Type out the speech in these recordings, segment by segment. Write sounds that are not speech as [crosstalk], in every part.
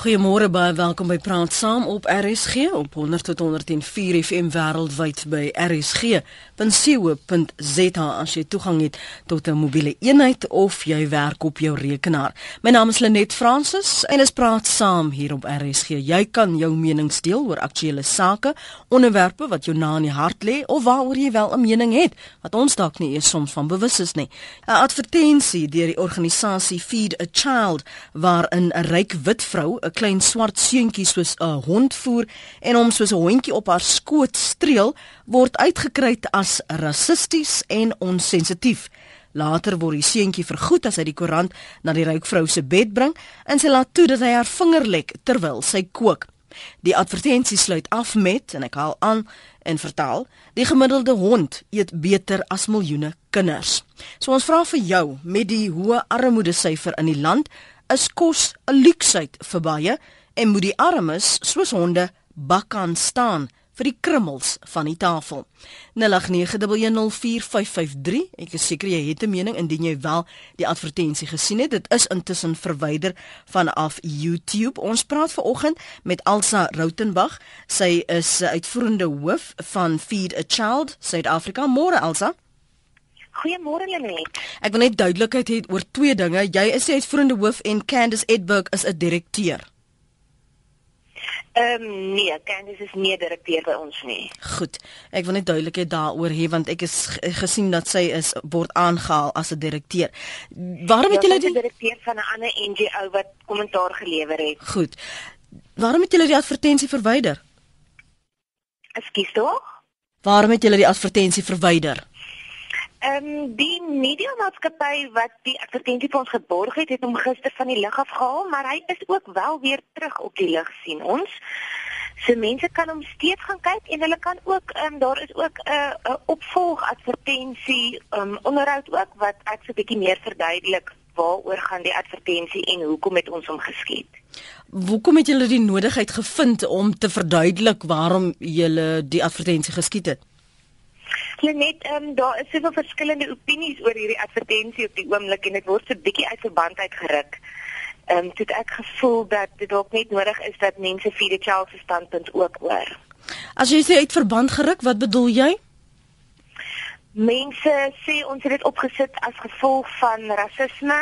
Goeiemôre baie welkom by Praat Saam op RSG op 100 tot 104 FM wêreldwyd by rsg.co.za as jy toegang het tot 'n mobiele eenheid of jy werk op jou rekenaar. My naam is Lenet Fransis en ons praat saam hier op RSG. Jy kan jou mening deel oor aktuelle sake, onderwerpe wat jou na in die hart lê of waaroor jy wel 'n mening het wat ons dalk nie eers soms van bewus is nie. 'n Advertensie deur die organisasie Feed a Child waarin 'n ryk wit vrou 'n klein swart seentjie soos 'n hond voer en hom soos 'n hondjie op haar skoot streel, word uitgekry as rassisties en onsensitief. Later word die seentjie vergoed as hy die koerant na die ryk vrou se bed bring en sy laat toe dat hy haar vinger lek terwyl sy kook. Die advertensie sluit af met en ek haal aan en vertaal: Die gemiddelde hond eet beter as miljoene kinders. So ons vra vir jou met die hoë armoedesyfer in die land, is kos 'n luksheid vir baie en moet die armes soos honde bakkan staan vir die krummels van die tafel. 0891104553. Ek is seker jy het 'n mening indien jy wel die advertensie gesien het. Dit is intussen verwyder vanaf YouTube. Ons praat veraloggend met Elsa Rautenbach. Sy is uitvoerende hoof van Feed a Child Suid-Afrika. Môre Elsa. Goeiemôre Lenet. Ek wil net duidelikheid hê oor twee dinge. Jy is die uitvoerende hoof en Candice Edburg is 'n direkteur. Ehm um, nee, Candice is nie direkteur by ons nie. Goed. Ek wil net duidelikheid daaroor hê want ek is gesien dat sy is word aangehaal as 'n direkteur. Waarom het ja, julle die direkteur van 'n ander NGO wat kommentaar gelewer het? Goed. Waarom het julle die advertensie verwyder? Ekskuus tog? Waarom het julle die advertensie verwyder? Ehm um, die media maatskappy wat die advertensie vir ons geborg het, het hom gister van die lug af gehaal, maar hy is ook wel weer terug op die lug sien ons. So mense kan hom steeds gaan kyk en hulle kan ook ehm um, daar is ook 'n uh, 'n opvolg advertensie ehm um, onderhoud ook wat ek so 'n bietjie meer verduidelik waaroor gaan die advertensie en hoekom het ons hom geskied. Hoekom het julle die nodigheid gevind om te verduidelik waarom julle die advertensie geskied het? Ja net ehm um, daar is soveel verskillende opinies oor hierdie advertensie op die oomblik en dit word so bietjie uit verband uitgeruk. Ehm um, dit ek gevoel dat dit dalk net nodig is dat mense vir die Chelsea standpunt ook hoor. As jy sê uit verband geruk, wat bedoel jy? Mense sê ons het dit opgesit as gevolg van rasisme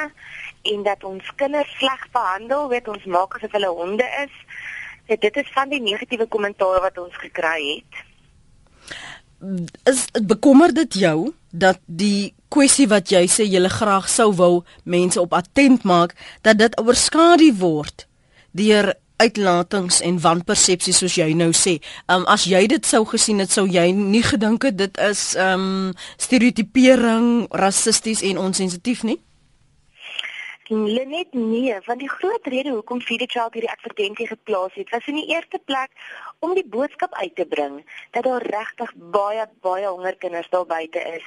en dat ons kinders sleg behandel, weet ons maak asof hulle honde is. Dit is van die negatiewe kommentaar wat ons gekry het is bekommer dit jou dat die kwessie wat jy sê jy graag sou wou mense op attent maak dat dit oorskadu word deur uitlatings en wanpersepsies soos jy nou sê. Um as jy dit sou gesien het, sou jy nie gedink het dit is um stereotipering, rassisties en onsensitief nie? Lenet nee, want die groot rede hoekom Feed the Child hierdie advertensie geplaas het, was in die eerste plek om die boodskap uit te bring dat daar regtig baie baie hongerkinders daar buite is.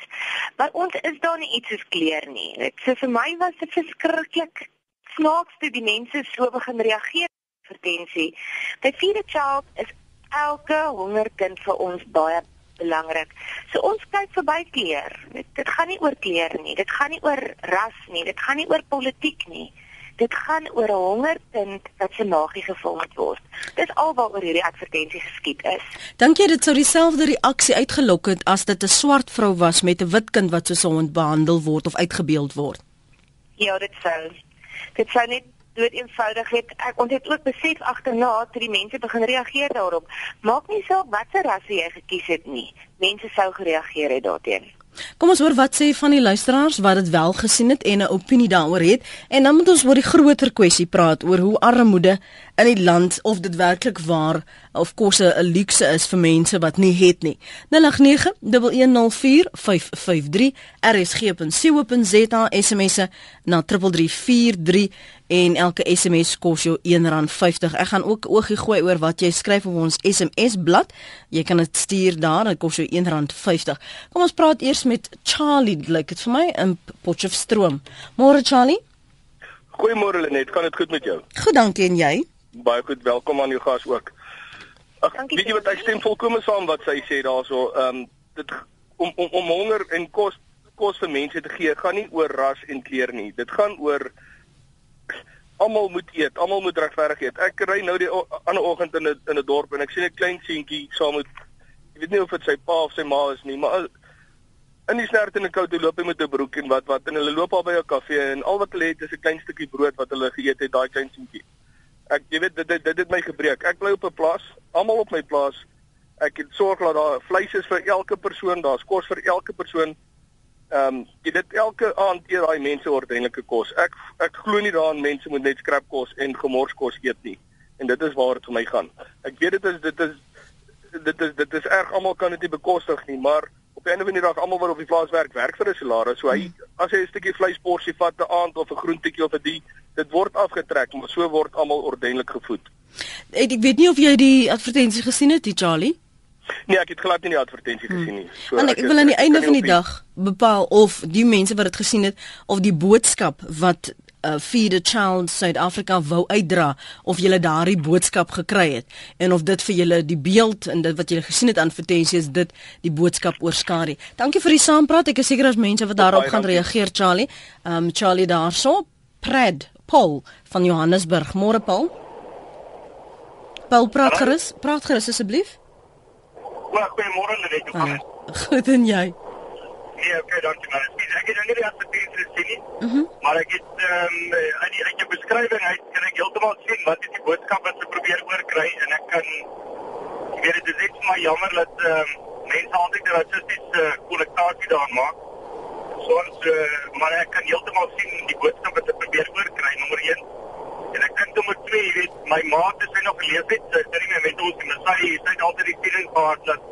Maar ons is daar nie iets soos kleer nie. Dit so vir my was dit verskriklik snaaks toe die mense so begin reageer op advertensie. By Feed the Child is elke hongerkind vir ons baie belangrik. So ons kyk verby kleur. Dit, dit gaan nie oor kleur nie. Dit gaan nie oor ras nie. Dit gaan nie oor politiek nie. Dit gaan oor 'n hongerkind wat se magie gevorm word. Dis alwaaroor hierdie advertensie geskied is. Dink jy dit sou dieselfde reaksie uitgelok het as dit 'n swart vrou was met 'n wit kind wat soos 'n hond behandel word of uitgebeeld word? Ja, dit sou. Dit sou net dood eenvoudig het ek ons het ook besef agterna toe die mense begin reageer daarop. Maak nie saak watter ras jy gekies het nie. Mense sou gereageer het daarteenoor Kom ons hoor wat sê van die luisteraars wat dit wel gesien het en 'n opinie daaroor het. En dan moet ons oor die groter kwessie praat oor hoe armoede in die land of dit werklik waar of kosse 'n luukse is vir mense wat nie het nie. 0891104553 rsg.co.za SMSe na 3343 en elke SMS kos jou R1.50. Ek gaan ook oogie gooi oor wat jy skryf op ons SMS blad. Jy kan dit stuur daar, dit kos jou R1.50. Kom ons praat eers met Charlie, like dit vir my in Potchefstroom. Môre Charlie. Goeiemôre Lenet, kan dit goed met jou? Goed, dankie en jy? Baie goed, welkom aan jou gas ook. Ag, weet jy wat ek stem volkome saam wat sy sê daarso, ehm um, dit om om om honger en kos kos vir mense te gee gaan nie oor ras en kleur nie. Dit gaan oor almal moet eet, almal moet regverdig eet. Ek ry nou die ander oggend in 'n in 'n dorp en ek sien 'n klein seentjie saam met ek weet nie of dit sy pa of sy ma is nie, maar in die snert in 'n koue loop hy met 'n broek en wat wat en hulle loop al by 'n kafee en al wat hulle het is 'n klein stukkie brood wat hulle geëet het daai klein seentjie. Ek jy weet dit dit dit het my gebreek. Ek bly op 'n plaas, almal op my plaas. Ek het sorg dat daar vleis is vir elke persoon, daar's kos vir elke persoon. Ehm um, jy dit elke aand eet daai mense ordentlike kos. Ek ek glo nie daaraan mense moet net skrap kos en gemors kos eet nie. En dit is waar dit vir my gaan. Ek weet dit is dit is dit is dit is erg almal kan dit nie bekostig nie, maar op 'n of ander dag almal wat op die plaas werk, werk vir 'n salaris. So hy as hy 'n stukkie vleisporsie vat te aand of 'n groentetjie of 'n die, dit word afgetrek, maar so word almal ordentlik gevoed. Ek weet nie of jy die advertensie gesien het, die Charlie. Nee, ek het glad nie die advertensie hmm. gesien nie. So en ek, ek wil aan die einde van die dag bepaal of die mense wat dit gesien het of die boodskap wat uh, Feed a Child South Africa wou uitdra of jy daardie boodskap gekry het en of dit vir julle die beeld en dit wat jy gesien het aan advertensie is dit die boodskap oorskadu. Dankie vir die saampraat. Ek is seker as mense wat daarop gaan reageer Charlie. Um Charlie daarso. Pred Paul van Johannesburg. Môre Paul. Paul praat gerus. Praat gerus asseblief. Maar goeiemôre net hoe gaan dit? Goed en jy? Nee, okay, dankie maar. Ek het nou nie as dit is sien nie. Mhm. Maar ek het ehm um, uit die uit jou beskrywing uit kan ek heeltemal sien wat is die boodskap wat jy probeer oorkry en ek kan ek weet dit is net maar jammer dat ehm um, mense altyd 'n rassistiese uh, konnektasie daaraan maak. Soms uh, maar ek kan heeltemal sien die boodskap wat jy probeer oorkry nommer 1 En ek dink nommer 2, jy weet, my maat is nog geleef het, sy sê nie met ons en sy sê sy het altyd die feeling gehad dat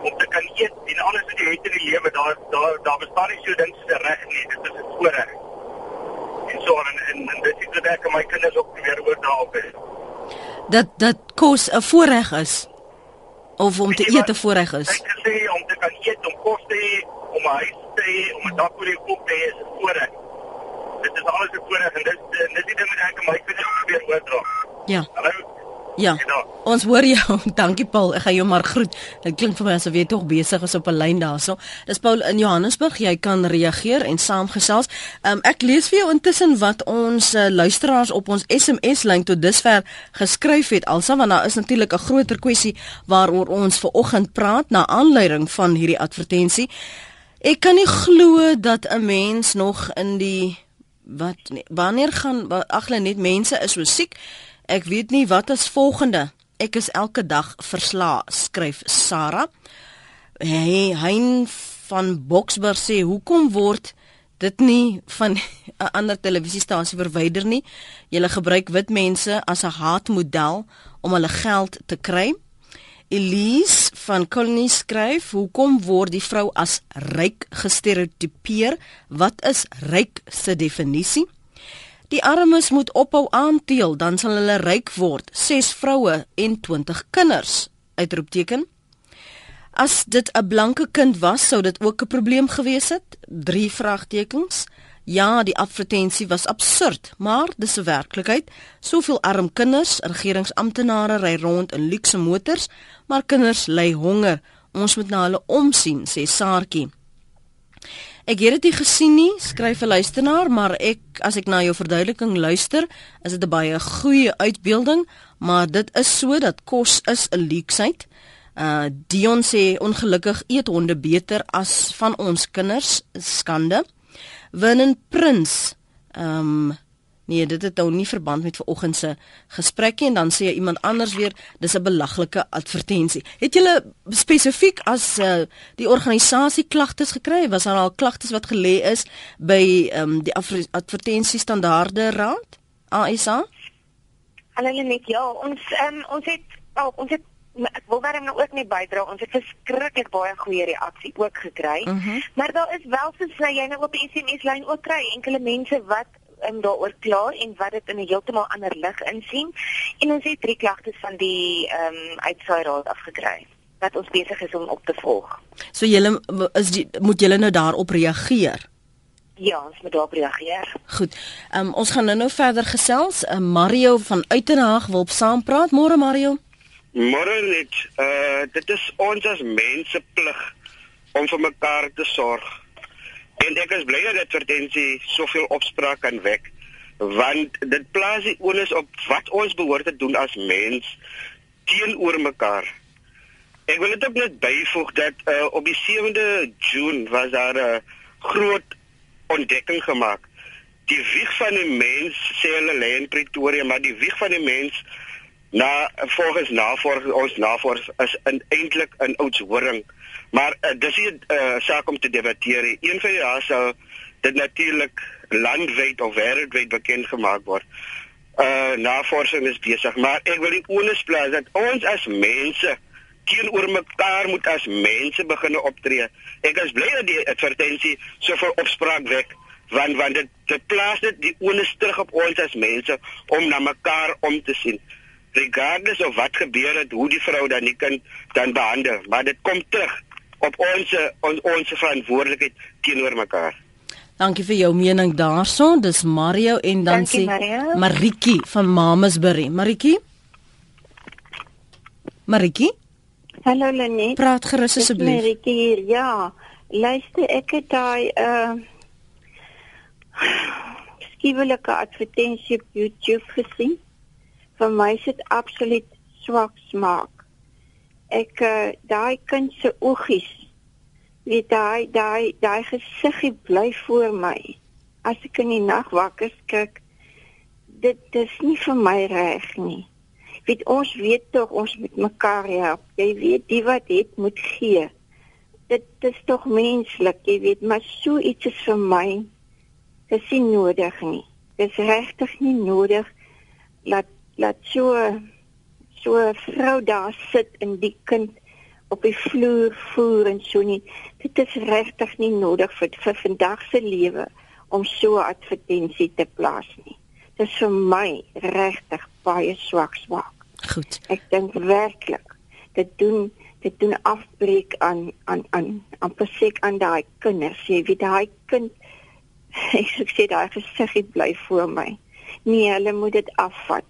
om te kan eet en alles wat jy het in die lewe, daar daar daar bestaan nie so ding soos reg nie, dit is 'n voorreg. En so en en, en dit is wat ek aan my kinders ook probeer oordra op. Dat dat kos 'n voorreg is of om te eet 'n voorreg is. Ek sê om te kan eet, om kos te hê, om 'n huis te hê, om 'n dak oor die kop te hê is 'n voorreg dit is alles 'n voorreg en dit dit is net ek my kinders probeer oordra. Ja. Hallo. Ja. Ons hoor jou. [laughs] Dankie Paul. Ek gaan jou maar groet. Dit klink vir my asof jy tog besig is op 'n lyn daarso. Dis Paul in Johannesburg. Jy kan reageer en saamgesels. Um, ek lees vir jou intussen wat ons uh, luisteraars op ons SMS lyn tot dusver geskryf het. Alsa want daar is natuurlik 'n groter kwessie waaroor ons ver oggend praat na aanleiding van hierdie advertensie. Ek kan nie glo dat 'n mens nog in die wat nie, wanneer gaan ag hulle net mense is so siek. Ek weet nie wat is volgende. Ek is elke dag versla, skryf Sarah. Hey, hein van Boksburg sê hoekom word dit nie van [laughs] 'n ander televisiestasie verwyder nie? Julle gebruik wit mense as 'n haatmodel om hulle geld te kry. Elise van Colony skryf: "Hoekom word die vrou as ryk gestereotipeer? Wat is ryk se definisie?" Die armes moet ophou aanteel, dan sal hulle ryk word. 6 vroue en 20 kinders. Uitroepteken. As dit 'n blanke kind was, sou dit ook 'n probleem gewees het. 3 vraagtekens. Ja, die advertensie was absurd, maar dis 'n werklikheid. Soveel arm kinders, regeringsamptenare ry rond in luukse motors, maar kinders ly honger. Ons moet na hulle omsien, sê Saartjie. Ek het dit gesien nie, skryf 'n luisteraar, maar ek as ek na jou verduideliking luister, is dit 'n baie goeie uitbeelding, maar dit is so dat kos is 'n luuksheid. Uh Dion sê ongelukkig eet honde beter as van ons kinders, skande. Vernon Prins. Ehm um, nee, dit het nou nie verband met vanoggend se gesprekkie en dan sê iemand anders weer dis 'n belaglike advertensie. Het julle spesifiek as uh, die organisasie klagtes gekry? Was daar al klagtes wat gelê is by ehm um, die advertensie standaarde raad? ASA? Hallo net ja, ons ehm um, ons het oh, ons het ek wil daarom nou ook net bydra. Ons het verskriklik baie goeie reaksie ook gekry. Mm -hmm. Maar daar is wel soos jy nou op die SMS lyn ook kry enkele mense wat um, daaroor kla en wat dit in 'n heeltemal ander lig insien. En ons het drie klagtes van die ehm um, uitsaai raad afgekry wat ons besig is om op te volg. So julle is die, moet julle nou daarop reageer. Ja, ons moet daarop reageer. Goed. Ehm um, ons gaan nou-nou verder gesels. Uh, Mario van Uitenhaag wil op saampraat. Môre Mario. Môre net, uh dit is ons as mense plig om vir mekaar te sorg. En ek is bly dat dit verdensie soveel opspraak kan wek. want dit plaas die onus op wat ons behoort te doen as mens teenoor mekaar. Ek wil dit ook net byvoeg dat uh, op die 7de Junie was daar 'n groot ontdekking gemaak. Die wieg van 'n mens sê hulle lê in Pretoria, maar die wieg van 'n mens na volgens navorsing ons navorsing is eintlik in Oudtshoorn. Maar uh, dis 'n uh, saak om te debatteer. Een van die jaar sou dit natuurlik landwyd of wêreldwyd bekend gemaak word. Uh navorsing is besig, maar ek wil die onus plaas dat ons as mense teenoor mekaar moet as mense begin optree. Ek is bly dat die advertensie so veel opspraak wek want want dit dit plaas dit die onus terug op ons as mense om na mekaar om te sien. Regardless of wat gebeur het, hoe die vrou dan nie kan dan behandel, maar dit kom terug op ons ons ons verantwoordelikheid teenoor mekaar. Dankie vir jou mening daarson. Dis Mario en dan sê Maritjie van Mamasbury. Maritjie? Maritjie? Hallo Lenet. Praat gerus asseblief. Maritjie hier. Ja. Luister, ek het daai uh [sighs] skiewelike advertensie op YouTube gesien. Vir my is dit absoluut swak smaak. Ek uh daai kind se oogies weet daai daai daai gesiggie bly voor my. As ek in die nag wakker skrik, dit dis nie vir my reg nie. Weet ons weet tog ons moet mekaar help. Jy weet die wat het moet gee. Dit is tog menslik, jy weet, maar so iets is vir my dis nie nodig nie. Dis regtig nie nodig laat laat so so 'n vrou daar sit in die kind op die vloer voer en so nie. Dit is regtig nie nodig vir vir vandag se lewe om so 'n advertensie te plaas nie. Dit is vir my regtig baie swak swak. Goed. Ek dink werklik dit doen dit doen afbreek aan aan aan aan presiek aan daai kinders. Jy weet daai kind [laughs] ek sê daai gesiggie bly voor my. Nee, hulle moet dit afvat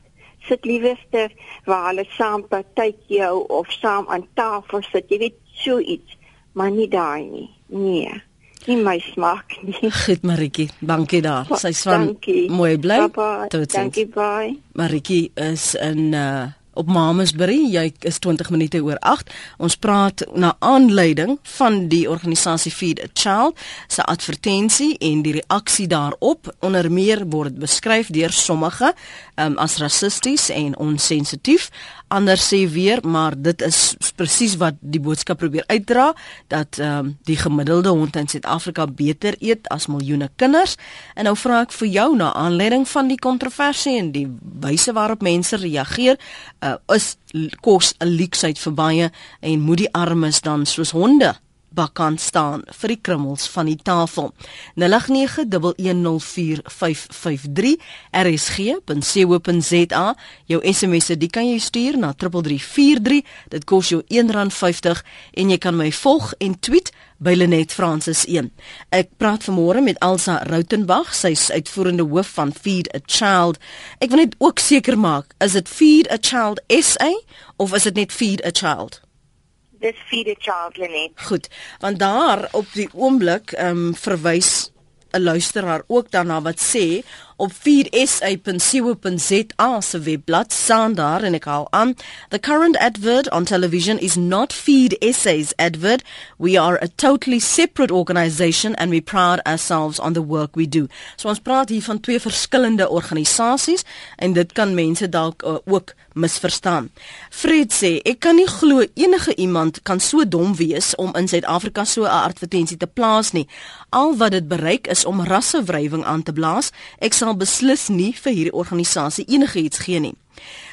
sit liewerste waar hulle saam partytjie hou of saam aan tafel sit. Jy weet so iets, maar nie daai nie. Nee. Nie my smaak nie. [laughs] Goed Maritjie, dankie daar. Sy swan mooi bly. Totsiens. Dankie bye. Maritjie is in uh op Mamasbury. Jy is 20 minute oor 8. Ons praat na aanleiding van die organisasie Feed a Child se advertensie en die reaksie daarop. Onder meer word dit beskryf deur sommige um, as rassisties en onsensitief. Ander sê weer, maar dit is presies wat die boodskap probeer uitdra dat ehm um, die gemiddelde hond in Suid-Afrika beter eet as miljoene kinders. En nou vra ek vir jou na aanleiding van die kontroversie en die wyse waarop mense reageer, uh, is kos 'n leksheid vir baie en moet die armes dan soos honde bakkan staan vir die krummels van die tafel. 0891104553 rsg.co.za jou SMS'e die kan jy stuur na 3343 dit kos jou R1.50 en jy kan my volg en tweet by Lenet Francis 1. Ek praat vanmôre met Elsa Rautenbach, sy's uitvoerende hoof van Feed a Child. Ek wil net ook seker maak, is dit Feed a Child SA of is dit net Feed a Child? Dis feed a child Lenet. Goed, want daar op die oomblik ehm um, verwys 'n luisteraar ook daarna wat sê op 4sa.co.za se webblad staan daar en ek haal aan the current advert on television is not feed essays advert we are a totally separate organisation and we proud ourselves on the work we do so ons praat hier van twee verskillende organisasies en dit kan mense dalk uh, ook misverstaan. Fred sê ek kan nie glo enige iemand kan so dom wees om in Suid-Afrika so 'n advertensie te plaas nie. Al wat dit bereik is om rassewrywing aan te blaas. Ek sal beslis nie vir hierdie organisasie enigiets gee nie.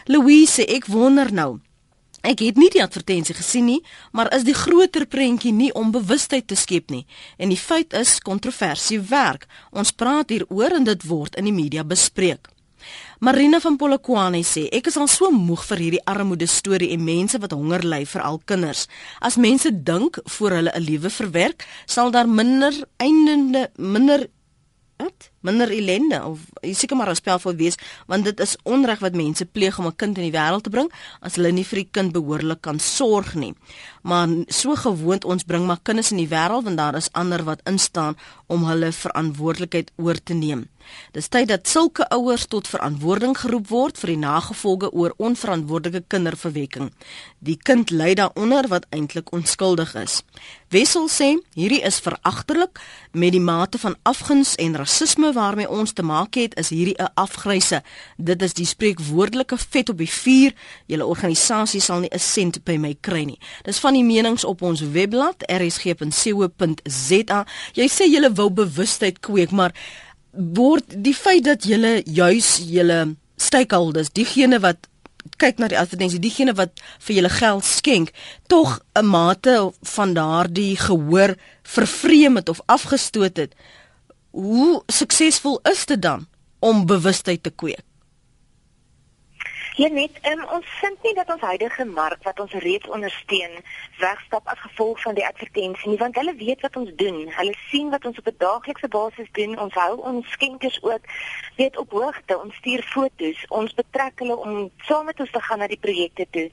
Louise, ek wonder nou. Ek het nie die advertensie gesien nie, maar is die groter prentjie nie om bewustheid te skep nie. En die feit is kontroversie werk. Ons praat hieroor en dit word in die media bespreek. Marina van Polokwane sê ek is al so moeg vir hierdie armoede storie en mense wat honger ly vir al kinders. As mense dink voor hulle 'n lewe verwerk, sal daar minder eindende minder wat minder ellende of seker maar 'n spel vir wees want dit is onreg wat mense pleeg om 'n kind in die wêreld te bring as hulle nie vir die kind behoorlik kan sorg nie. Maar so gewoond ons bring maar kinders in die wêreld want daar is ander wat instaan om hulle verantwoordelikheid oor te neem. Dis tyd dat sulke ouers tot verantwoording geroep word vir die nagevolge oor onverantwoordelike kinderverwekking. Die kind ly daaronder wat eintlik onskuldig is. Wessel sê hierdie is veragterlik met die mate van afguns en rasisme waarmee ons te maak het is hierdie 'n afgryse. Dit is die spreekwoordelike vet op die vuur. Julle organisasie sal nie 'n sent by my kry nie. Dis van die menings op ons webblad rsg.co.za. Jy sê jy wou bewustheid kweek, maar word die feit dat jy juis julle stakeholders, diegene wat kyk na die advertensie, diegene wat vir julle geld skenk, tog 'n mate van daardie gehoor vervreem het of afgestoot het. Hoe suksesvol is dit dan om bewustheid te kweek? Ja net, um, ons vind nie dat ons huidige mark wat ons reeds ondersteun wegstap as gevolg van die advertensie nie, want hulle weet wat ons doen. Hulle sien wat ons op 'n daaglikse basis doen. Ons hou ons skenkers ook weet op hoogte. Ons stuur foto's. Ons betrek hulle om saam met ons te gaan na die projekte toe.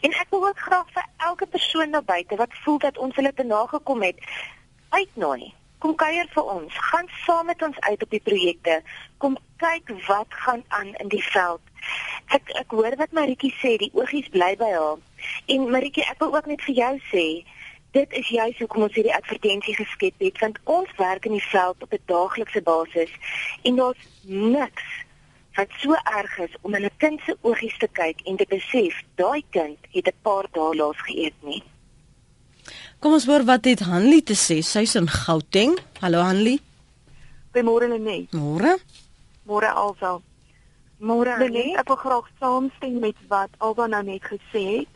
En ek wil ook graag vir elke persoon daar buite wat voel dat ons hulle te nagekom het, uitnooi. Kom kuier vir ons. Gaan saam met ons uit op die projekte. Kom kyk wat gaan aan in die veld. Ek ek hoor wat Maritjie sê, die oogies bly by haar. En Maritjie, ek wil ook net vir jou sê, dit is juist hoekom ons hierdie advertensie geskep het, want ons werk in die veld op 'n daaglikse basis en daar's niks wat so erg is om in 'n kind se oogies te kyk en te besef daai kind het 'n paar dae laas geëet nie. Kom ons hoor wat het Hanlie te sê. Sy's in Gauteng. Hallo Hanlie. Goeiemôre Lenet. Môre. Môre alsal. Môre nee, ek wil graag saamstem met wat Alba nou net gesê het.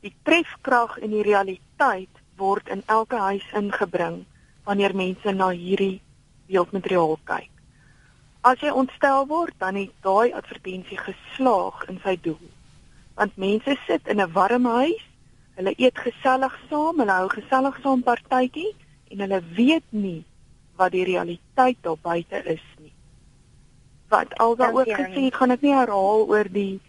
Die trefkrag en die realiteit word in elke huis ingebring wanneer mense na hierdie beeldmateriaal kyk. As jy ontstel word, dan het daai advertensie geslaag in sy doel. Want mense sit in 'n warm huis, hulle eet gesellig saam, hulle hou gesellig saam partytjie en hulle weet nie wat die realiteit daar buite is wat alsa ook gesê het, gaan ek nie herhaal oor die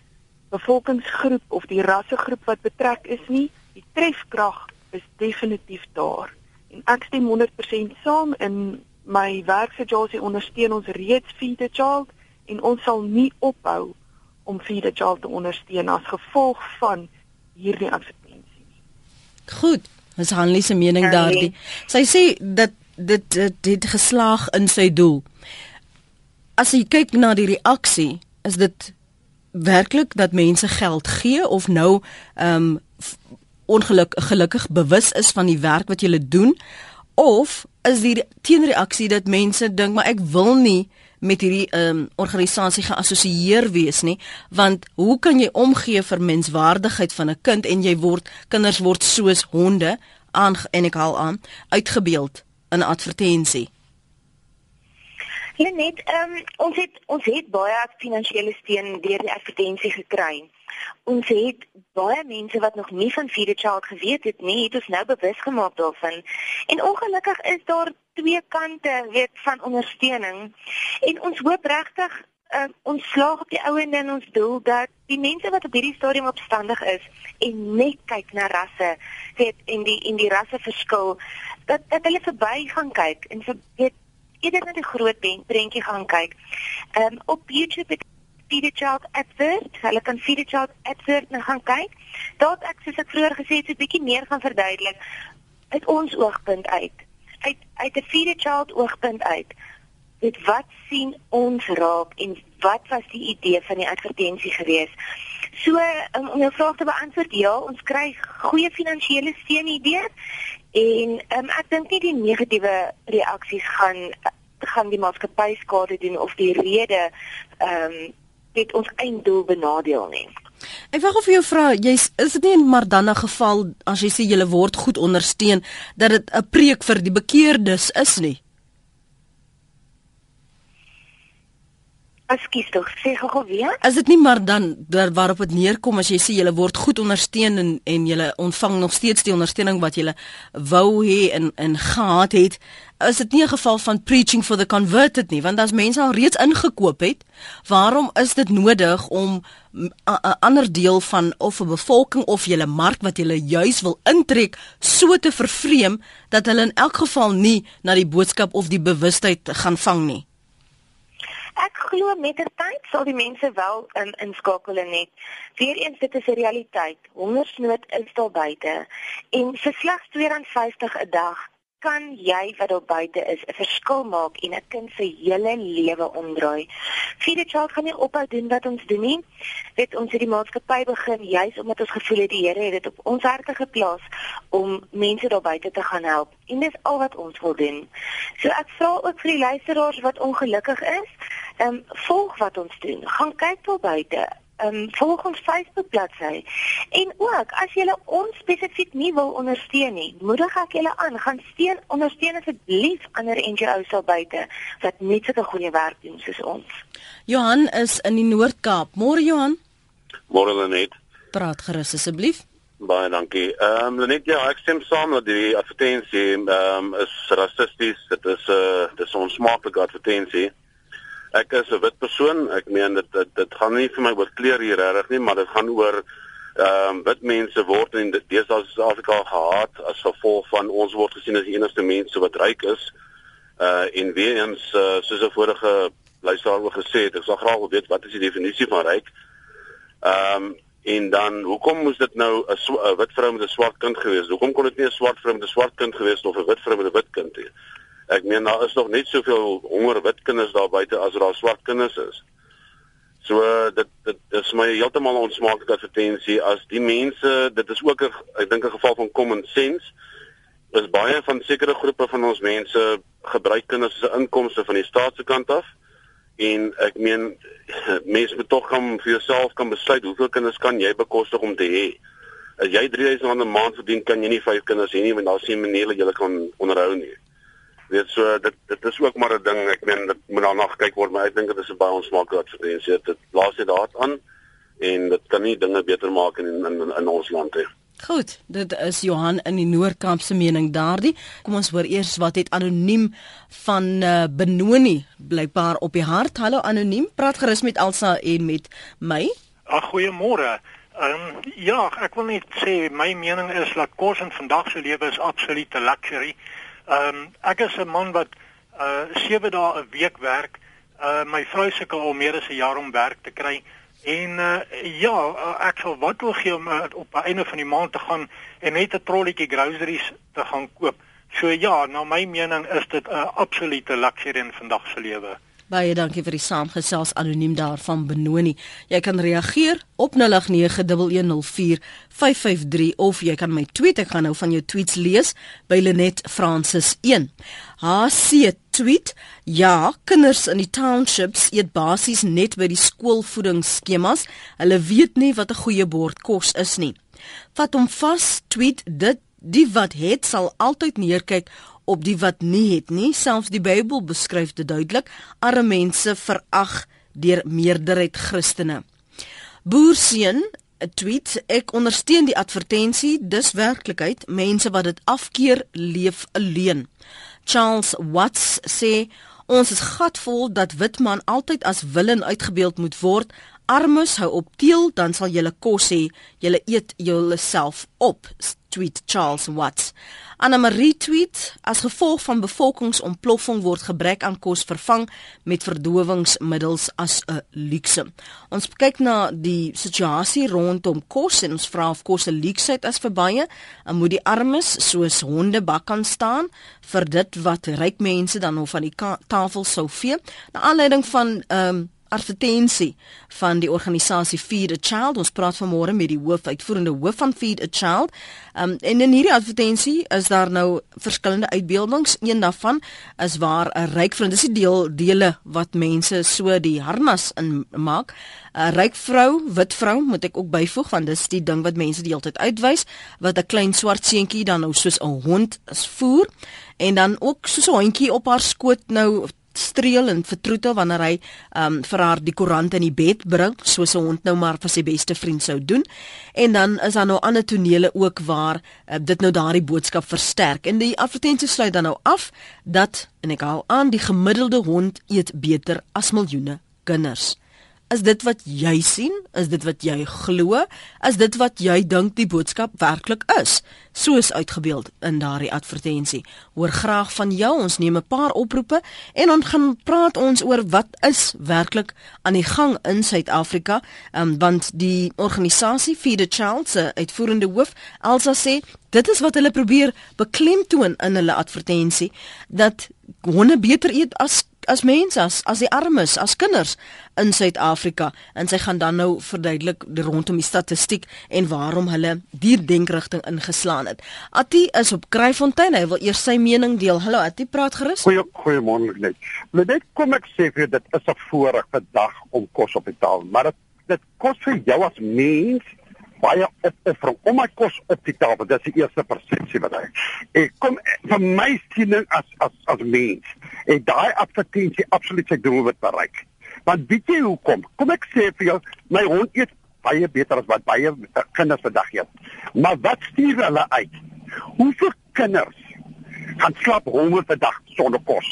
bevolkingsgroep of die rassegroep wat betrek is nie. Die trefkrag is definitief daar. En ek stem 100% saam in my werksituasie ondersteun ons reeds Feed the Child en ons sal nie ophou om Feed the Child te ondersteun as gevolg van hierdie advertensie nie. Goed, dis Hanlie se mening daardie. Sy sê dat dit dit het geslaag in sy doel as jy kyk na die reaksie, is dit werklik dat mense geld gee of nou ehm um, ongelukkig gelukkig bewus is van die werk wat jy doen? Of is die teenreaksie dat mense dink maar ek wil nie met hierdie ehm um, organisasie geassosieer wees nie want hoe kan jy omgee vir menswaardigheid van 'n kind en jy word kinders word soos honde aan en ek haal aan uitgebeeld in advertensie Net ehm um, ons het ons het baie finansiële steun deur die advertensie gekry. Ons het baie mense wat nog nie van Feed the Child geweet het nie, het ons nou bewus gemaak daarvan. En ongelukkig is daar twee kante weet van ondersteuning. En ons hoop regtig uh, ons slaag op die ouende in ons doel dat die mense wat op hierdie stadium opstandig is en net kyk na rasse, weet en die in die rasse verskil dat dat hulle verby gaan kyk en vir weet eerder na die groot prentjie gaan kyk. Ehm um, op YouTube het Feed the Child advert, hulle kan Feed the Child advert nou gaan kyk. Daar ek soos ek vroeër gesê het, 'n bietjie meer gaan verduidelik uit ons oogpunt uit. Uit uit 'n Feed the Child oogpunt uit. Dit wat sien ons raak en wat was die idee van die advertensie gewees? So um, om jou vraag te beantwoord, ja, ons kry goeie finansiële steun hierdeur en um, ek dink nie die negatiewe reaksies gaan gaan die maatskappy skade doen of die rede ehm um, dit ons einddoel benadeel nie. Ek wou of jy vra, jy's is dit nie maar dan 'n geval as jy sê jy word goed ondersteun dat dit 'n preek vir die bekeerdes is nie? Ekskuus tog, sê gou weer. Is dit nie maar dan waarop dit neerkom as jy sê jy word goed ondersteun en en jy ontvang nog steeds die ondersteuning wat jy wou hê en en gehad het, is dit nie 'n geval van preaching for the converted nie, want as mense al reeds ingekoop het, waarom is dit nodig om 'n ander deel van of 'n bevolking of julle mark wat julle juis wil intrek so te vervreem dat hulle in elk geval nie na die boodskap of die bewustheid gaan vang nie? Ek glo mettertyd sal die mense wel um, inskakel en net. Weereens dit is 'n realiteit. Hongersnood is daar buite en vir slegs R2.50 'n dag kan jy wat daar buite is 'n verskil maak en 'n kind se hele lewe omdraai. Feed the Child kan nie ophou doen wat ons doen nie. Dit ons het die maatskappy begin juis omdat ons gevoel het die Here het dit op ons harte geplaas om mense daar buite te gaan help. En dis al wat ons wil doen. So ek vra ook vir die luisteraars wat ongelukkig is, ehm um, volg wat ons doen. Gaan kyk daar buite um, volg ons Facebook bladsy. En ook as jy ons spesifiek nie wil ondersteun nie, moedig ek julle aan, gaan steun ondersteun asseblief ander NGO's sal buite wat net so 'n goeie werk doen soos ons. Johan is in die Noord-Kaap. Môre Johan. Môre Lenet. Praat gerus asseblief. Baie dankie. Ehm um, Lenet, ja, ek stem saam dat die advertensie ehm um, is rassisties. Dit is 'n uh, dit is 'n onsmaaklike advertensie ek is 'n wit persoon. Ek meen dit dit, dit gaan nie vir my oor kleur hier regtig nie, maar dit gaan oor ehm um, wit mense word in deesdae Suid-Afrika gehaat as gevolg van ons word gesien as die enigste mense wat ryk is. Uh en weer eens uh, soos 'n vorige luisteraar ook gesê het, ek sal graag wil weet wat is die definisie van ryk? Ehm um, en dan hoekom moes dit nou 'n wit vrou met 'n swart kind gewees? Hoekom kon dit nie 'n swart vrou met 'n swart kind gewees of 'n wit vrou met 'n wit kind nie? Ek meen daar is nog net soveel honger wit kinders daar buite as daar swart kinders is. So dit dit is my heeltemal onsmaaklike advertensie as die mense dit is ook 'n ek dink 'n geval van common sense is baie van sekere groepe van ons mense gebruik kinders se inkomste van die staat se kant af. En ek meen [laughs] mense moet tog kan vir jouself kan besluit hoeveel kinders kan jy bekostig om te hê. As jy 3000 rand 'n maand verdien kan jy nie vyf kinders hê nie want daar sien mense jy kan onderhou nie weet so dit dit is ook maar 'n ding ek meen dit moet daarna gekyk word maar ek dink dit is 'n baie onsmaaklike advertensie dit laat sy daar aan en dit kan nie dinge beter maak in in, in, in ons land nie Goed, dit is Johan in die Noordkamp se mening daardie. Kom ons hoor eers wat het anoniem van uh, Benoni blykbaar op die hart. Hallo anoniem, praat gerus met Elsa en met my. Ag goeiemôre. Ehm um, ja, ek wil net sê my mening is dat kos in vandag se lewe is absolute luxury. Ehm um, ek is 'n man wat uh 7 dae 'n week werk. Uh my vrou sukkel al meer as 'n jaar om werk te kry. En uh ja, uh, ek sal wat wil gee om uh, op einde van die maand te gaan en net 'n trolletjie groceries te gaan koop. So ja, na my mening is dit 'n absolute luksure in vandag se lewe. Baie dankie vir die saamgesels anoniem daarvan Benoni. Jy kan reageer op 0891104553 of jy kan my tweet ek gaan nou van jou tweets lees by Lenet Francis 1. HC tweet: Ja, kinders in die townships eet basies net by die skoolvoedingsskemas. Hulle weet nie wat 'n goeie bord kos is nie. Vat hom vas, tweet dit die wat het sal altyd neerkyk op die wat nie het nie. Selfs die Bybel beskryf dit duidelik: arme mense verag deur meerderheid Christene. Boerseun 'n tweet: Ek ondersteun die advertensie, dis werklikheid. Mense wat dit afkeer, leef alleen. Charles Watts sê ons is gatvol dat witman altyd as willen uitgebeeld moet word. Armes hou op teel, dan sal julle kos hê. Julle eet julleself op. Tweet Charles Watts. Anna Marie tweet: As gevolg van bevolkingsontploffing word gebrek aan kos vervang met verdowingsmiddels as 'n luukse. Ons kyk na die situasie rondom kos en ons vra of kos 'n luuksheid as vir baie, en moet die armes soos honde bak kan staan vir dit wat ryk mense dan nog van die tafel sou vee. Na aanleiding van ehm um, advertensie van die organisasie Feed a Child. Ons praat vanmôre met die hoofuitvoerende hoof van Feed a Child. Um, en in hierdie advertensie is daar nou verskillende uitbeeldings. Een daarvan is waar 'n ryk vrou, dis die deel dele wat mense so die harnas in maak. 'n Ryk vrou, wit vrou, moet ek ook byvoeg want dis die ding wat mense die hele tyd uitwys wat 'n klein swart seentjie dan nou soos 'n hond is voer en dan ook soos 'n hondjie op haar skoot nou streel en vertroetel wanneer hy um, vir haar die koerant in die bed bring soos 'n hond nou maar vir sy beste vriend sou doen. En dan is daar nou ander tonele ook waar uh, dit nou daardie boodskap versterk. En die advertensie sluit dan nou af dat en ek hou aan die gemiddelde hond eet beter as miljoene kinders. Is dit wat jy sien? Is dit wat jy glo? Is dit wat jy dink die boodskap werklik is? Soos uitgebeeld in daardie advertensie. Hoor graag van jou. Ons neem 'n paar oproepe en dan gaan praat ons oor wat is werklik aan die gang in Suid-Afrika. Um, want die organisasie Feed a Child se uitvoerende hoof Elsa sê dit is wat hulle probeer beklemtoon in hulle advertensie dat honde beter eet as as mense as as die armes as kinders in Suid-Afrika en sy gaan dan nou verduidelik rondom die statistiek en waarom hulle die denkrigting ingeslaan het. Ati is op Kruifontein, hy wil eers sy mening deel. Hallo Ati, praat gerus. Goeie goeiemôre net. Net kom ek sê vir dit is 'n voorreg vandag om kos op die tafel, maar dit dit kos vir jou as mens baie opoffering om my kos op die tafel. Dit is die eerste persepsie wat hy. Ek kom vir my siening as as as mens. En daai advertensie absoluut sy doel wat bereik. Want weet jy hoekom? Kom ek sê vir jou, my hond eet baie beter as wat baie kinders vandag eet. Maar wat stuur hulle uit? Hoeveel kinders gaan slaap honger vandag sonder kos?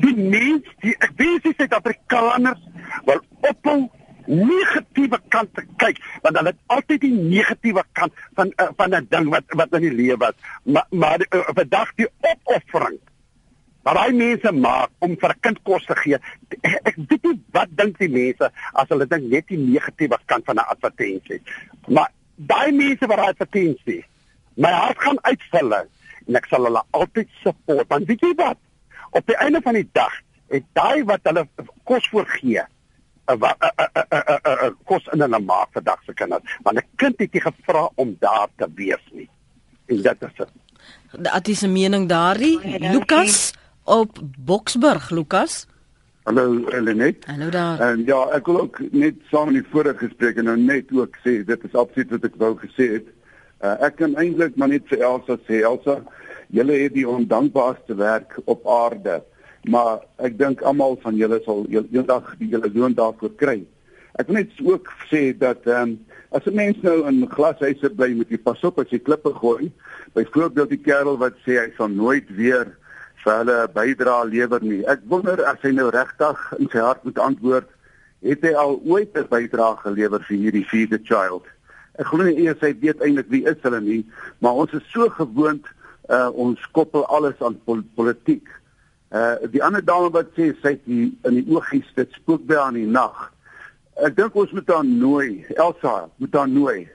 Die mens, die ek weet jy sê dat Afrikaners wil ophou negatiewe kant te kyk want dan het altyd die negatiewe kant van uh, van 'n ding wat wat in die lewe was. Maar maar uh, vandag die opoffering wat daai mense maak om vir 'n kind kos te gee ek weet nie wat dink die mense as hulle dink net die negatiewe kant van 'n advertensie maar daai mense wat daai advertensie my hart gaan uitvul en ek sal hulle altyd support. Want weet jy wat? Op die einde van die dag het daai wat hulle kos voorgee kos in 'n maag vir dag se kinders. Want 'n kind het nie gevra om daar te wees nie. En dit is dit. Wat is 'n mening daarin? Lukas op Boksburg, Lukas. Hallo Elenet. Hallo daar. En ja, ek wil ook net saam met die vorige gesprek en nou net ook sê dit is absoluut wat ek wou gesê het. Uh, ek kan eintlik maar net vir Elsa sê Elsa, julle het die ondankbaarste werk op aarde maar ek dink almal van julle sal eendag julle loon daarvoor kry. Ek wil net ook sê dat ehm um, as 'n mens nou in glashuise bly met die pas op as jy klippe gooi, byvoorbeeld die kerel wat sê hy sal nooit weer vir hulle bydra lewer nie. Ek wonder as hy nou regtig in sy hart moet antwoord, het hy al ooit 'n bydra gelewer vir hierdie vierde child? Ek glo nie eers hy weet eintlik wie is hulle nie, maar ons is so gewoond uh, ons koppel alles aan pol politiek. Uh die ander dame wat sê sy het die, in die oogies dit spook by aan die nag. Ek dink ons moet haar nooi, Elsa, moet haar nooi.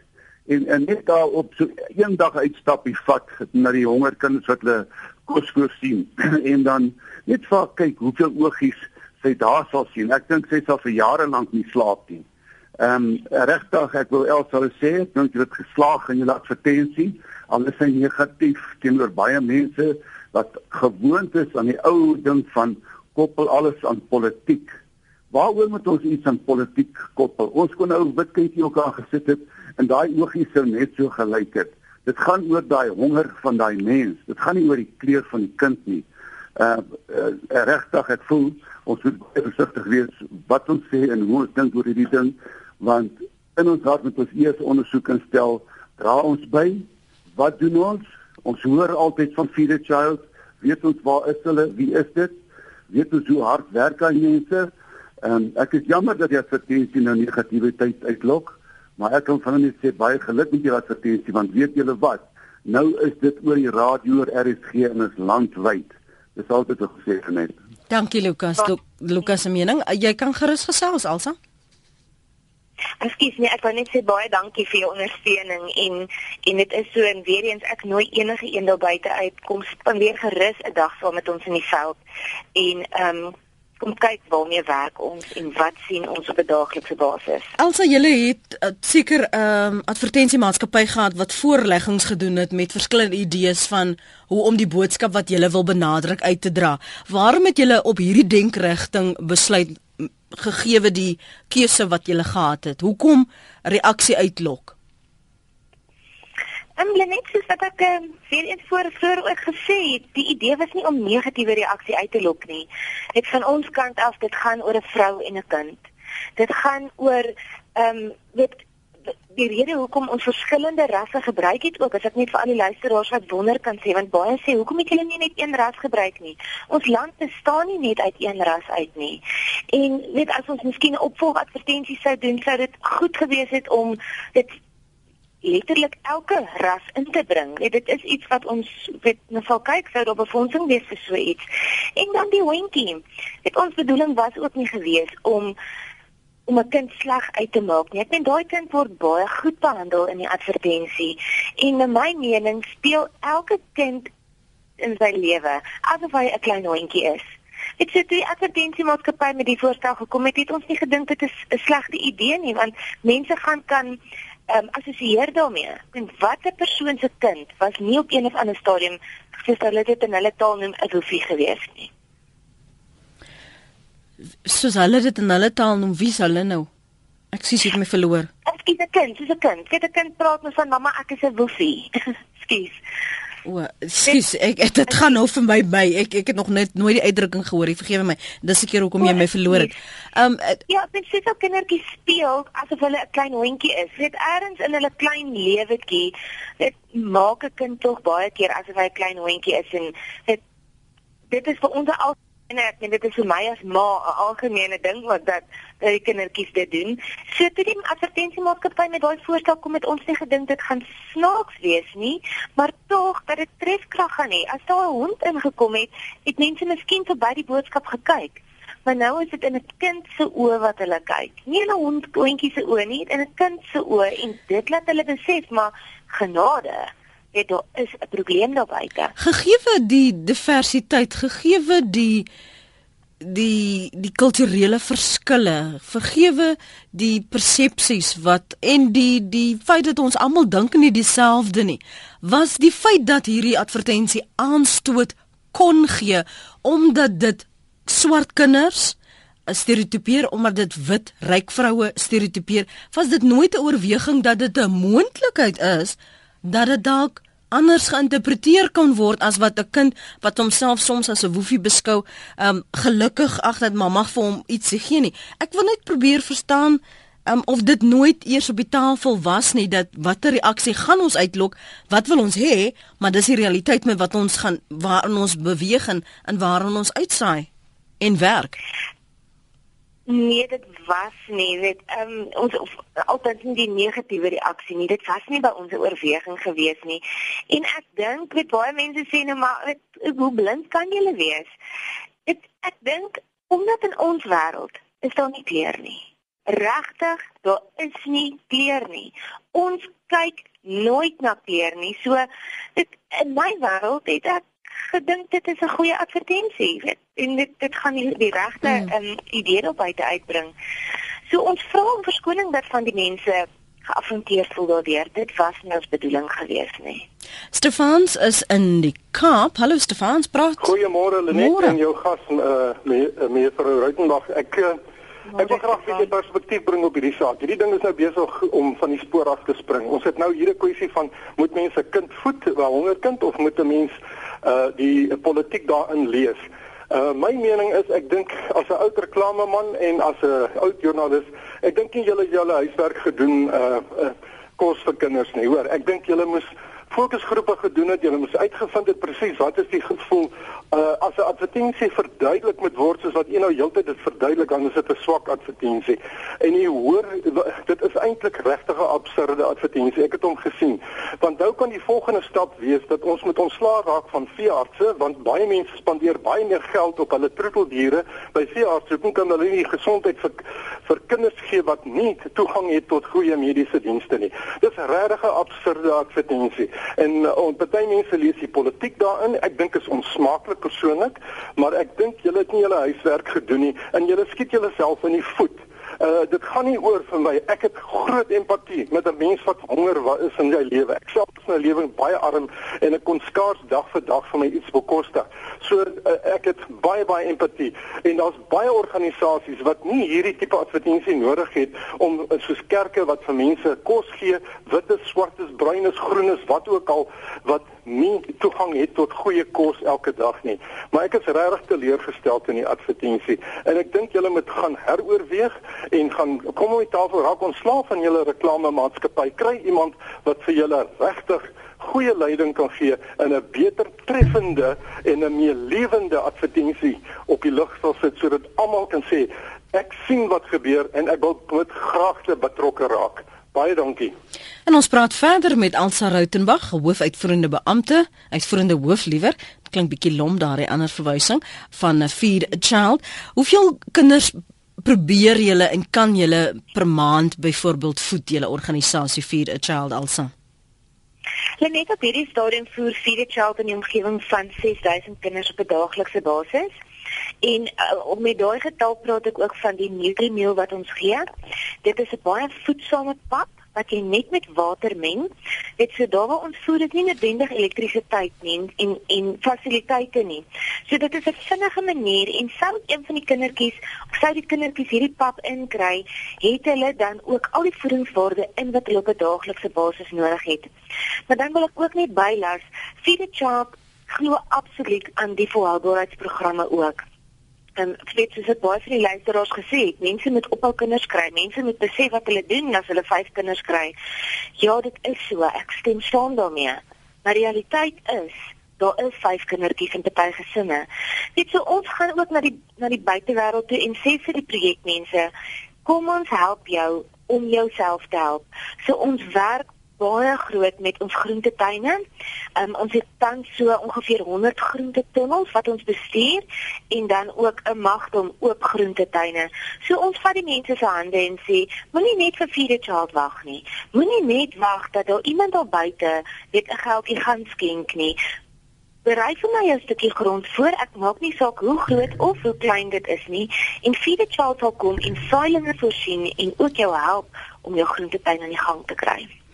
En en net daar op so eendag uitstap die vat na die hongerkinders wat hulle kos voorsien [clears throat] en dan net vir kyk hoeveel oogies sy daar sal sien. Ek dink sy sal vir jare lank nie slaap nie. Ehm um, regtig ek wil Elsa sê, dink jy het geslaag in jou advertensie. Alles is negatief teenoor baie mense wat gewoond is aan die ou ding van koppel alles aan politiek. Waaroor moet ons iets aan politiek koppel? Ons kon nou wit kindjie ook aan gesit het en daai oogies sou net so gelyk het. Dit gaan oor daai honger van daai mens. Dit gaan nie oor die kleur van die kind nie. Uh, uh regtig ek voel ons moet versigtig wees wat ons sê en hoe ons dink oor hierdie ding want in ons hart moet ons eers ondersoek instel dra ons by wat doen ons Ons hoor altyd van feeder child. Weet ons waar is hulle? Wie is dit? Weet ons hoe hard werk aan mense? Ehm um, ek is jammer dat jy advertensie nou negativiteit uitlok, maar ek kan van net sê baie geluk met jou advertensie want weet julle wat? Nou is dit oor die radio oor RSG in ons landwyd. Dis altyd gesê net. Dankie Lukas. Lukas se mening. Jy kan gerus gesels Alsa. Ekskuus nee, ek wou net sê baie dankie vir jou ondersteuning en en dit is so en weer eens ek nooi enige een daar buite uit kom spandeer gerus 'n dag saam met ons in die veld en ehm um, kom kyk waarmee werk ons en wat sien ons op 'n daaglikse basis. Elsa, julle het uh, seker 'n um, advertensiemaatskappy gehad wat voorleggings gedoen het met verskillende idees van hoe om die boodskap wat julle wil benadruk uit te dra. Waarom het julle op hierdie denkrigting besluit gegeewe die keuse wat jy gehad het? Hoekom reaksie uitlok? Ehm um, net soos wat ek um, weer eens voor voor ook gesê het, die idee was nie om negatiewe reaksie uit te lok nie. Dit van ons kant af, dit gaan oor 'n vrou en 'n kind. Dit gaan oor ehm um, weet die rede hoekom ons verskillende rasse gebruik het ook as ek net vir al die luisteraars wat wonder kan sê want baie sê hoekom het julle nie net een ras gebruik nie ons land bestaan nie net uit een ras uit nie en net as ons miskien 'n opvolgadvertensie sou doen sou dit goed gewees het om dit letterlik elke ras in te bring. Weet, dit is iets wat ons weet nou sal kyk sou op befondsing wees vir so iets. En dan die hondjie. Dit ons bedoeling was ook nie gewees om om 'n kind sleg uit te maak nie. Ek dink daai kind word baie goed behandel in die advertensie. En in my mening speel elke kind in sy lewe asof hy 'n klein hondjie is. Dit sê die advertensiemaatskappy met die voorstel gekom het, het ons nie gedink dit is 'n slegte idee nie, want mense gaan kan ehm um, assosieer daarmee. En watter persoon se kind was nie op een of ander stadium soos hulle dit in hulle taal noem 'n hoefie gewees nie. Soos hulle dit in hulle taal noem, wie sal hulle nou? Ek sien dit my verloor. Ek skiet 'n kind, soos 'n kind. Kyk 'n kind praat met van mamma, ek is 'n woefie. [laughs] Skus. O, skus, ek, ek dit gaan nou vir my by. Ek ek het nog net nooit die uitdrukking gehoor nie. Vergewe my. Dis 'n keer hoekom jy my verloor het. Um ja, dit sê so kindertjies speel asof hulle 'n klein hondjie is. Net eers in hulle klein lewetjie, dit maak 'n kind tog baie keer asof hy 'n klein hondjie is en dit dit is vir ons al En ek meen dit is vir my as ma 'n algemene ding wat dat die kindertjies dit doen. So toe die advertensiemaatskappy met daai voorstel kom het ons nie gedink dit gaan snaaks wees nie, maar tog dat dit trefkrag gaan hê. As daar 'n hond ingekom het, het mense miskien verby die boodskap gekyk. Maar nou is dit in 'n kind se oë wat hulle kyk. Nie in 'n hond klontjie se oë nie, in 'n kind se oë en dit laat hulle besef maar genade weet daar is 'n probleem daar buite. Gegeewe die diversiteit, gegeewe die die die kulturele verskille, vergewe die persepsies wat en die die feit dat ons almal dink nie dieselfde nie. Was die feit dat hierdie advertensie aanstoot kon gee omdat dit swart kinders stereotipeer omdat dit wit ryk vroue stereotipeer, was dit nooit 'n oorweging dat dit 'n moontlikheid is dat dit dalk anders geïnterpreteer kan word as wat 'n kind wat homself soms as 'n woefie beskou, um gelukkig ag dat mamma vir hom iets gee nie. Ek wil net probeer verstaan um of dit nooit eers op die tafel was nie dat watter reaksie gaan ons uitlok, wat wil ons hê, maar dis die realiteit met wat ons gaan waar ons beweeg en, en waar ons uitsaai en werk. Nee, dit was nie, weet ehm um, ons of, altyd nie die negatiewe reaksie nie. Dit was nie by ons oorweging gewees nie. En ek dink weet baie mense sê nou maar weet, hoe blind kan jy wees? Dit ek dink omdat in ons wêreld is daar nie kleur nie. Regtig, daar is nie kleur nie. Ons kyk nooit na kleur nie. So dit in my wêreld het ek gedink dit is 'n goeie advertensie, weet. En dit dit gaan die, die regte mm. um, idee op buite uitbring. So ons vra om verskoning dat van die mense geaffronteer voel daardeur. Dit was nie ons bedoeling gewees nie. Stefans is in die Kaap. Hallo Stefans, praat. Goeiemôre Lenet en jou gas uh, mevrou Ruitenberg. Ek uh, Ek wil graag 'n bietjie perspektief bring op hierdie saak. Hierdie ding is nou besig om van die spoor af te spring. Ons het nou hier 'n kwessie van moet mense kind voed, 'n hongerkind of moet 'n mens uh die politiek daarin lees. Uh my mening is ek dink as 'n oud reklameman en as 'n oud joernalis, ek dink nie julle julle huiswerk gedoen uh, uh kos vir kinders nie, hoor. Ek dink julle moes fokusgroepe gedoen het, julle moes uitgevind het presies wat is die gevoel uh, as 'n advertensie verduidelik moet word soos wat een nou heeltyd dit verduidelik dan is dit 'n swak advertensie. En jy hoor dit is eintlik regtig 'n absurde advertensie. Ek het hom gesien. Want nou kan die volgende stap wees dat ons moet ontslaa raak van veeartse want baie mense spandeer baie meer geld op hulle troeteldiere by veeartse. Hoe kan hulle nie gesondheid vir vir kinders gee wat nie toegang het tot goeie mediese dienste nie? Dis regtig 'n absurde advertensie. En uh, party mense lees die politiek daarin. Ek dink is onsmaaklik persoonlik, maar ek dink julle het nie julle huiswerk gedoen nie en julle skiet julleself in die voet. Uh dit gaan nie oor vir my. Ek het groot empatie met 'n mens wat honger is in sy lewe. Ek self is my lewe baie arm en ek kon skaars dag vir dag vir my iets bekostig. So uh, ek het baie baie empatie en daar's baie organisasies wat nie hierdie tipe advertensie nodig het om uh, soos kerke wat vir mense kos gee, wit is, swart is, bruin is, groen is, wat ook al wat nie toegang het tot goeie kos elke dag nie. Maar ek is regtig teleurgesteld in die advertensie en ek dink julle moet gaan heroorweeg en gaan kom op die tafel raak ontslaaf van julle reklame maatskappy. Kry iemand wat vir julle regtig goeie leiding kan gee in 'n beter treffende en 'n meer lewende advertensie op die lug sal sit sodat almal kan sê ek sien wat gebeur en ek wil met graagte betrokke raak. Baie dankie. En ons praat verder met Elsa Rautenbach, hoofuitvoerende beampte, uitvoerende hoof liewer. Klink bietjie lom daardie ander verwysing van 'n feed a child. Hoeveel kinders probeer julle en kan julle per maand byvoorbeeld voed julle organisasie feed a child Elsa? Lenet op hierdie stadium voer Feed a Child in die omgewing van 6000 kinders op 'n daaglikse basis. En uh, om met daai getal praat ek ook van die Nutri-meal wat ons gee. Dit is 'n baie voedsame pap wat jy net met water meng. Dit so daar waar ons voer dit nie noodwendig elektrisiteit nie en en fasiliteite nie. So dit is 'n vinnige manier en sou een van die kindertjies of sou die kindertjies hierdie pap inkry, het hulle dan ook al die voedingswaarde in wat hulle op 'n daaglikse basis nodig het. Maar dan wil ek ook net bylas, Feed the Child glo absoluut aan die volhoubaarheidsprogramme ook en weet soos dit baie van die luisteraars gesê het, mense moet ophou kinders kry. Mense moet besef wat hulle doen as hulle 5 kinders kry. Ja, dit is so. Ek stem saam daarmee. Maar die realiteit is Daar is vyf kindertjies in party gesinne. Dit so ons gaan ook na die na die buitewêreld toe en sê vir die projekmense, kom ons help jou om jouself te help. So ons werk baie groot met ons groentetuine. Um, ons het tans so ongeveer 100 groentetunnels wat ons bestuur en dan ook 'n magdom oop groentetuine. So ons vat die mense se hande en sê, moenie net vir vierde child wag nie. Moenie net wag dat daar iemand daar buite net 'n geldjie gaan skenk nie. Bereik vir my 'n stukkie grond voor ek maak nie saak hoe groot of hoe klein dit is nie en vierde child sal kom en saailinge voorsien en ook jou help om jou groentetuin aan die gang te kry.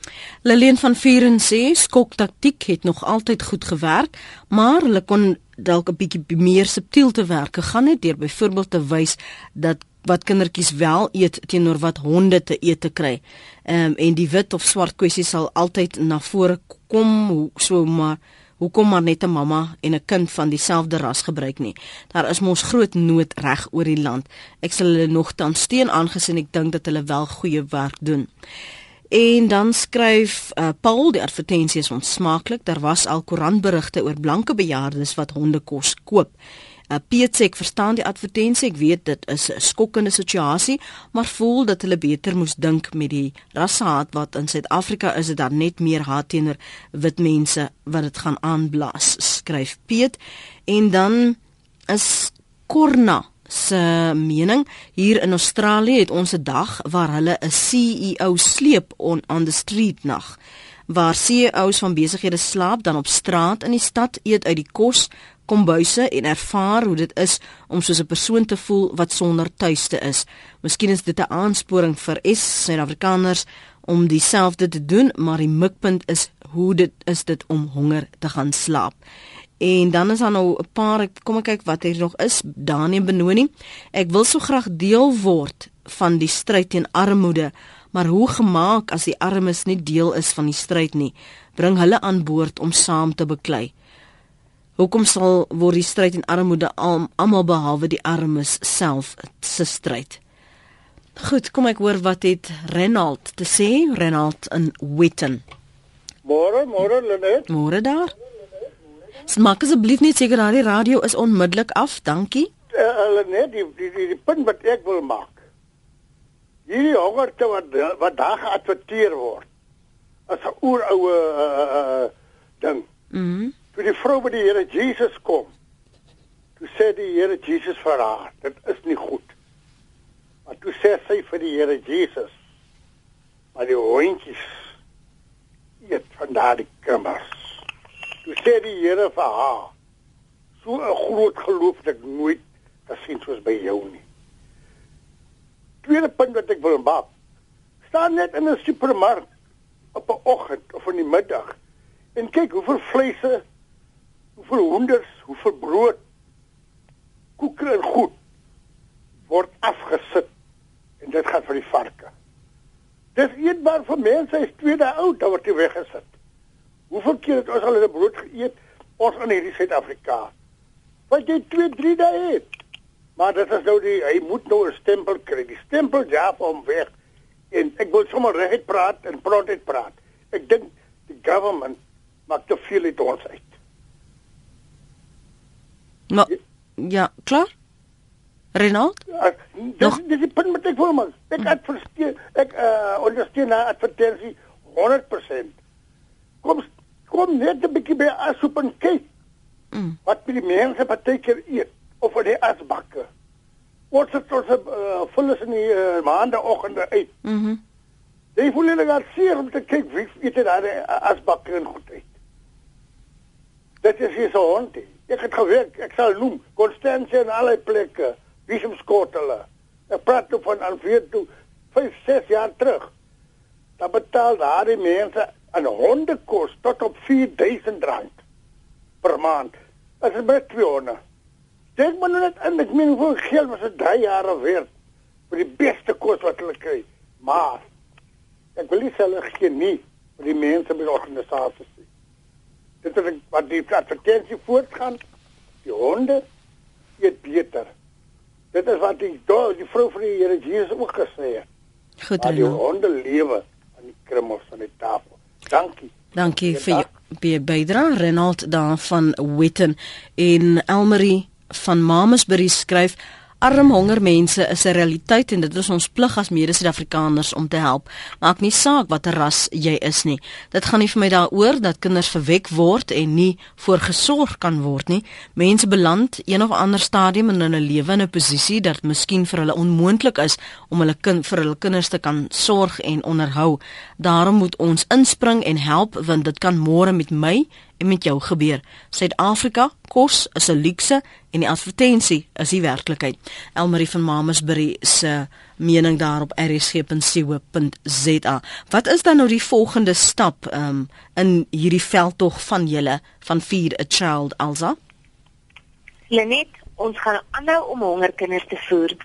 Lelien van Vieren sê skok taktiek het nog altyd goed gewerk, maar hulle kon dalk 'n bietjie meer subtiel te werk gegaan het deur byvoorbeeld te wys dat wat kindertjies wel eet teenoor wat honde te eet te kry. Ehm um, en die wit of swart kwessie sal altyd na vore kom, hoe so maar hoekom maar net 'n mamma en 'n kind van dieselfde ras gebruik nie. Daar is mos groot nood reg oor die land. Ek sal hulle nog dan steun aangesien ek dink dat hulle wel goeie werk doen. En dan skryf uh, Paul die advertensie is onsmaaklik. Daar was al koerantberigte oor blanke bejaardes wat hondekos koop. Uh, Piet sê ek verstaan die advertensie. Ek weet dit is 'n skokkende situasie, maar voel dat hulle beter moes dink met die rassehaat wat in Suid-Afrika is, dit daar net meer haat teenoor wit mense wat dit gaan aanblaas, skryf Piet. En dan is Korna se mening hier in Australië het ons 'n dag waar hulle 'n CEO sleep on on the street nag waar CEOs van besighede slaap dan op straat in die stad eet uit die kos kombuise en ervaar hoe dit is om soos 'n persoon te voel wat sonder tuiste is. Miskien is dit 'n aansporing vir S Suid-Afrikaners om dieselfde te doen, maar die mikpunt is hoe dit is dit om honger te gaan slaap. En dan is daar nou 'n paar kom ek kyk wat hier nog is. Daniel Benoni. Ek wil so graag deel word van die stryd teen armoede, maar hoe gemaak as die armes nie deel is van die stryd nie? Bring hulle aan boord om saam te beklei. Hoekom sal word die stryd teen armoede almal behalwe die armes self se stryd? Goed, kom ek hoor wat het Renald te sê, Renald in Witten. Môre, môre Lenet. Môre daar. Maak asseblief net seker dat die radio is onmiddellik af. Dankie. Uh, hulle net die, die die die punt wat ek wil maak. Hierdie hongerte wat wat daar geadverteer word. As 'n oeroue uh, uh, ding. Mhm. Mm vir die vrou wat die Here Jesus kom. Toe sê die Here Jesus vir haar, dit is nie goed. Maar toe sê sy vir die Here Jesus, maar die hondjies eet van daardie krummers. Toe sê die Here vir haar: "So 'n groot geloof het ek nooit gesien soos by jou nie." Tweede punt wat ek wil maak. Staan net in 'n supermark op 'n oggend of in die middag en kyk hoeveel vleise, hoeveel honders, hoeveel brood, koeke en goed word afgesit en dit gaan vir die varke. Dis eetbaar vir mense, hy's 2 dae oud, dan word hy weggesit. Hoeveel keer het ons al 'n brood geëet ons in hierdie Suid-Afrika? Wat jy 2, 3 dae het. Maar dit is nou die hy moet nou 'n stempel kry. Die stempel ja van weg. En ek wil sommer reg praat en protest praat. Ek dink die government maak te veel uit ons uit. Maar ja, klaar? Renaud? Ja, dis dis die punt met ek wil maak. Ek het verstaan ek uh ondersteun na advertensie 100%. Kom kom net 'n bietjie by asoop en kyk. Mm. Wat die mense partykeer eet of hulle asbakke. Wat het ons uh, vullis in die uh, maandagooggende uit. Mhm. Mm Jy voel hulle gaan seer om te kyk wie eet daar asbakke en goed uit. Dit is hier so hontie. Ek het gewerk, ek sal noem Constantia en alle plekke. Wisumskotele. Ek praat toe van al vier toe 5, 6 jaar terug. Dan betaal daardie mense 'n hondekos tot op 4000 rand per maand. Dit is baie twee Dink maar net aan ek meen hoe geld was dit 3 jaar werd vir die beste kos wat hulle kry. Maar ek wil nie hulle gee nie vir die mense by die organisasie. Dit is wat die advertensie voortgaan. Die honde eet beter. Dit is wat die die vrou van die Here Jesus ook gesê het. Goed, die honde lewe aan die krummels van die tafel. Dankie. Dankie vir jou bydrae. Renald daar van Witten. En Elmarie van Mamasbury skryf Arm honger mense is 'n realiteit en dit is ons plig as mede-Suid-Afrikaners om te help. Maak nie saak watter ras jy is nie. Dit gaan nie vir my daaroor dat kinders verwek word en nie voorgesorg kan word nie. Mense beland een of ander stadium in hulle lewe in 'n posisie dat miskien vir hulle onmoontlik is om hulle kind vir hulle kinders te kan sorg en onderhou. Daarom moet ons inspring en help want dit kan môre met my en met jou gebeur. Suid-Afrika, kos is 'n luukse en die advertensie is die werklikheid. Elmarie van Mamasbury se mening daarop rsg.co.za. Wat is dan nou die volgende stap um, in hierdie veldtog van julle van Feed a Child Alza? Lenet, ons gaan aanhou om hongerkinders te voer.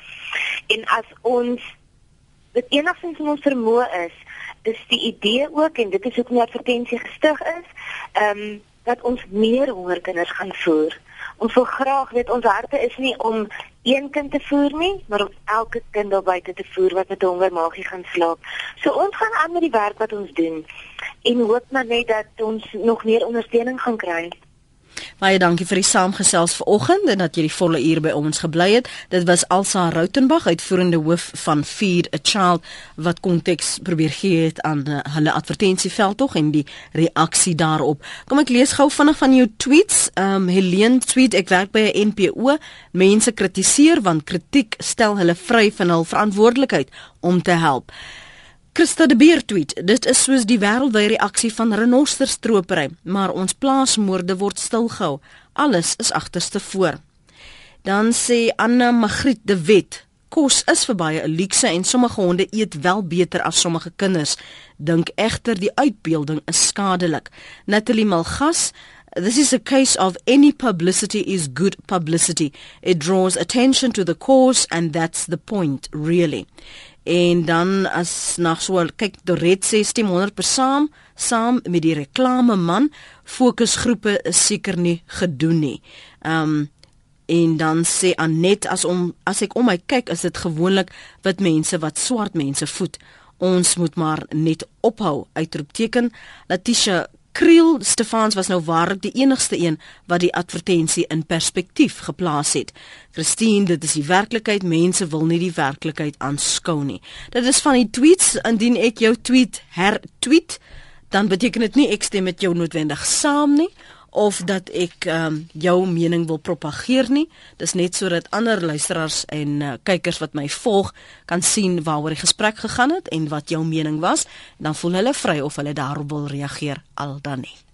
En as ons dit enigstens in ons vermoë is, is die idee ook en dit is hoekom die advertensie gestig is, ehm um, dat ons meer hongerkinders gaan voer. Ons wil graag weet ons harte is nie om een kind te voer nie, maar om elke kind daar buite te voer wat met honger maagie gaan slaap. So ons gaan aan met die werk wat ons doen en hoop maar net dat ons nog meer ondersteuning gaan kry. Baie dankie vir die saamgesels vanoggend en dat jy die volle uur by ons gebly het. Dit was Alsa Rautenbach, uitvoerende hoof van Feed a Child wat konteks probeer gee het aan uh, hulle advertensieveld tog en die reaksie daarop. Kom ek lees gou vinnig van jou tweets. Ehm um, Helene tweet ek werk by 'n NPO. Mense kritiseer want kritiek stel hulle vry van hul verantwoordelikheid om te help. Christa de Beer tweet: Dit is soos die wêreldwye reaksie van renosterstropery, maar ons plaasmoorde word stilgehou. Alles is agterste voor. Dan sê Anna Magriet de Wet: Kos is vir baie 'n luukse en sommige honde eet wel beter as sommige kinders. Dink egter die uitbeelding is skadelik. Natalie Malgas This is a case of any publicity is good publicity. It draws attention to the cause and that's the point, really en dan as na so kyk Doret sê stem 100% saam saam met die reklame man fokusgroepe is seker nie gedoen nie. Um en dan sê Anet as om as ek om my kyk is dit gewoonlik wit mense wat swart mense voed. Ons moet maar net ophou uitroepteken. Latisha Kriel Stefans was nou waarlik die enigste een wat die advertensie in perspektief geplaas het. Christine, dit is die werklikheid, mense wil nie die werklikheid aanskou nie. Dit is van die tweets indien ek jou tweet hertweet, dan beteken dit nie ek stem met jou noodwendig saam nie of dat ek um, jou mening wil propageer nie. Dis net sodat ander luisteraars en uh, kykers wat my volg kan sien waaroor die gesprek gegaan het en wat jou mening was, dan voel hulle vry of hulle daarop wil reageer al dan nie.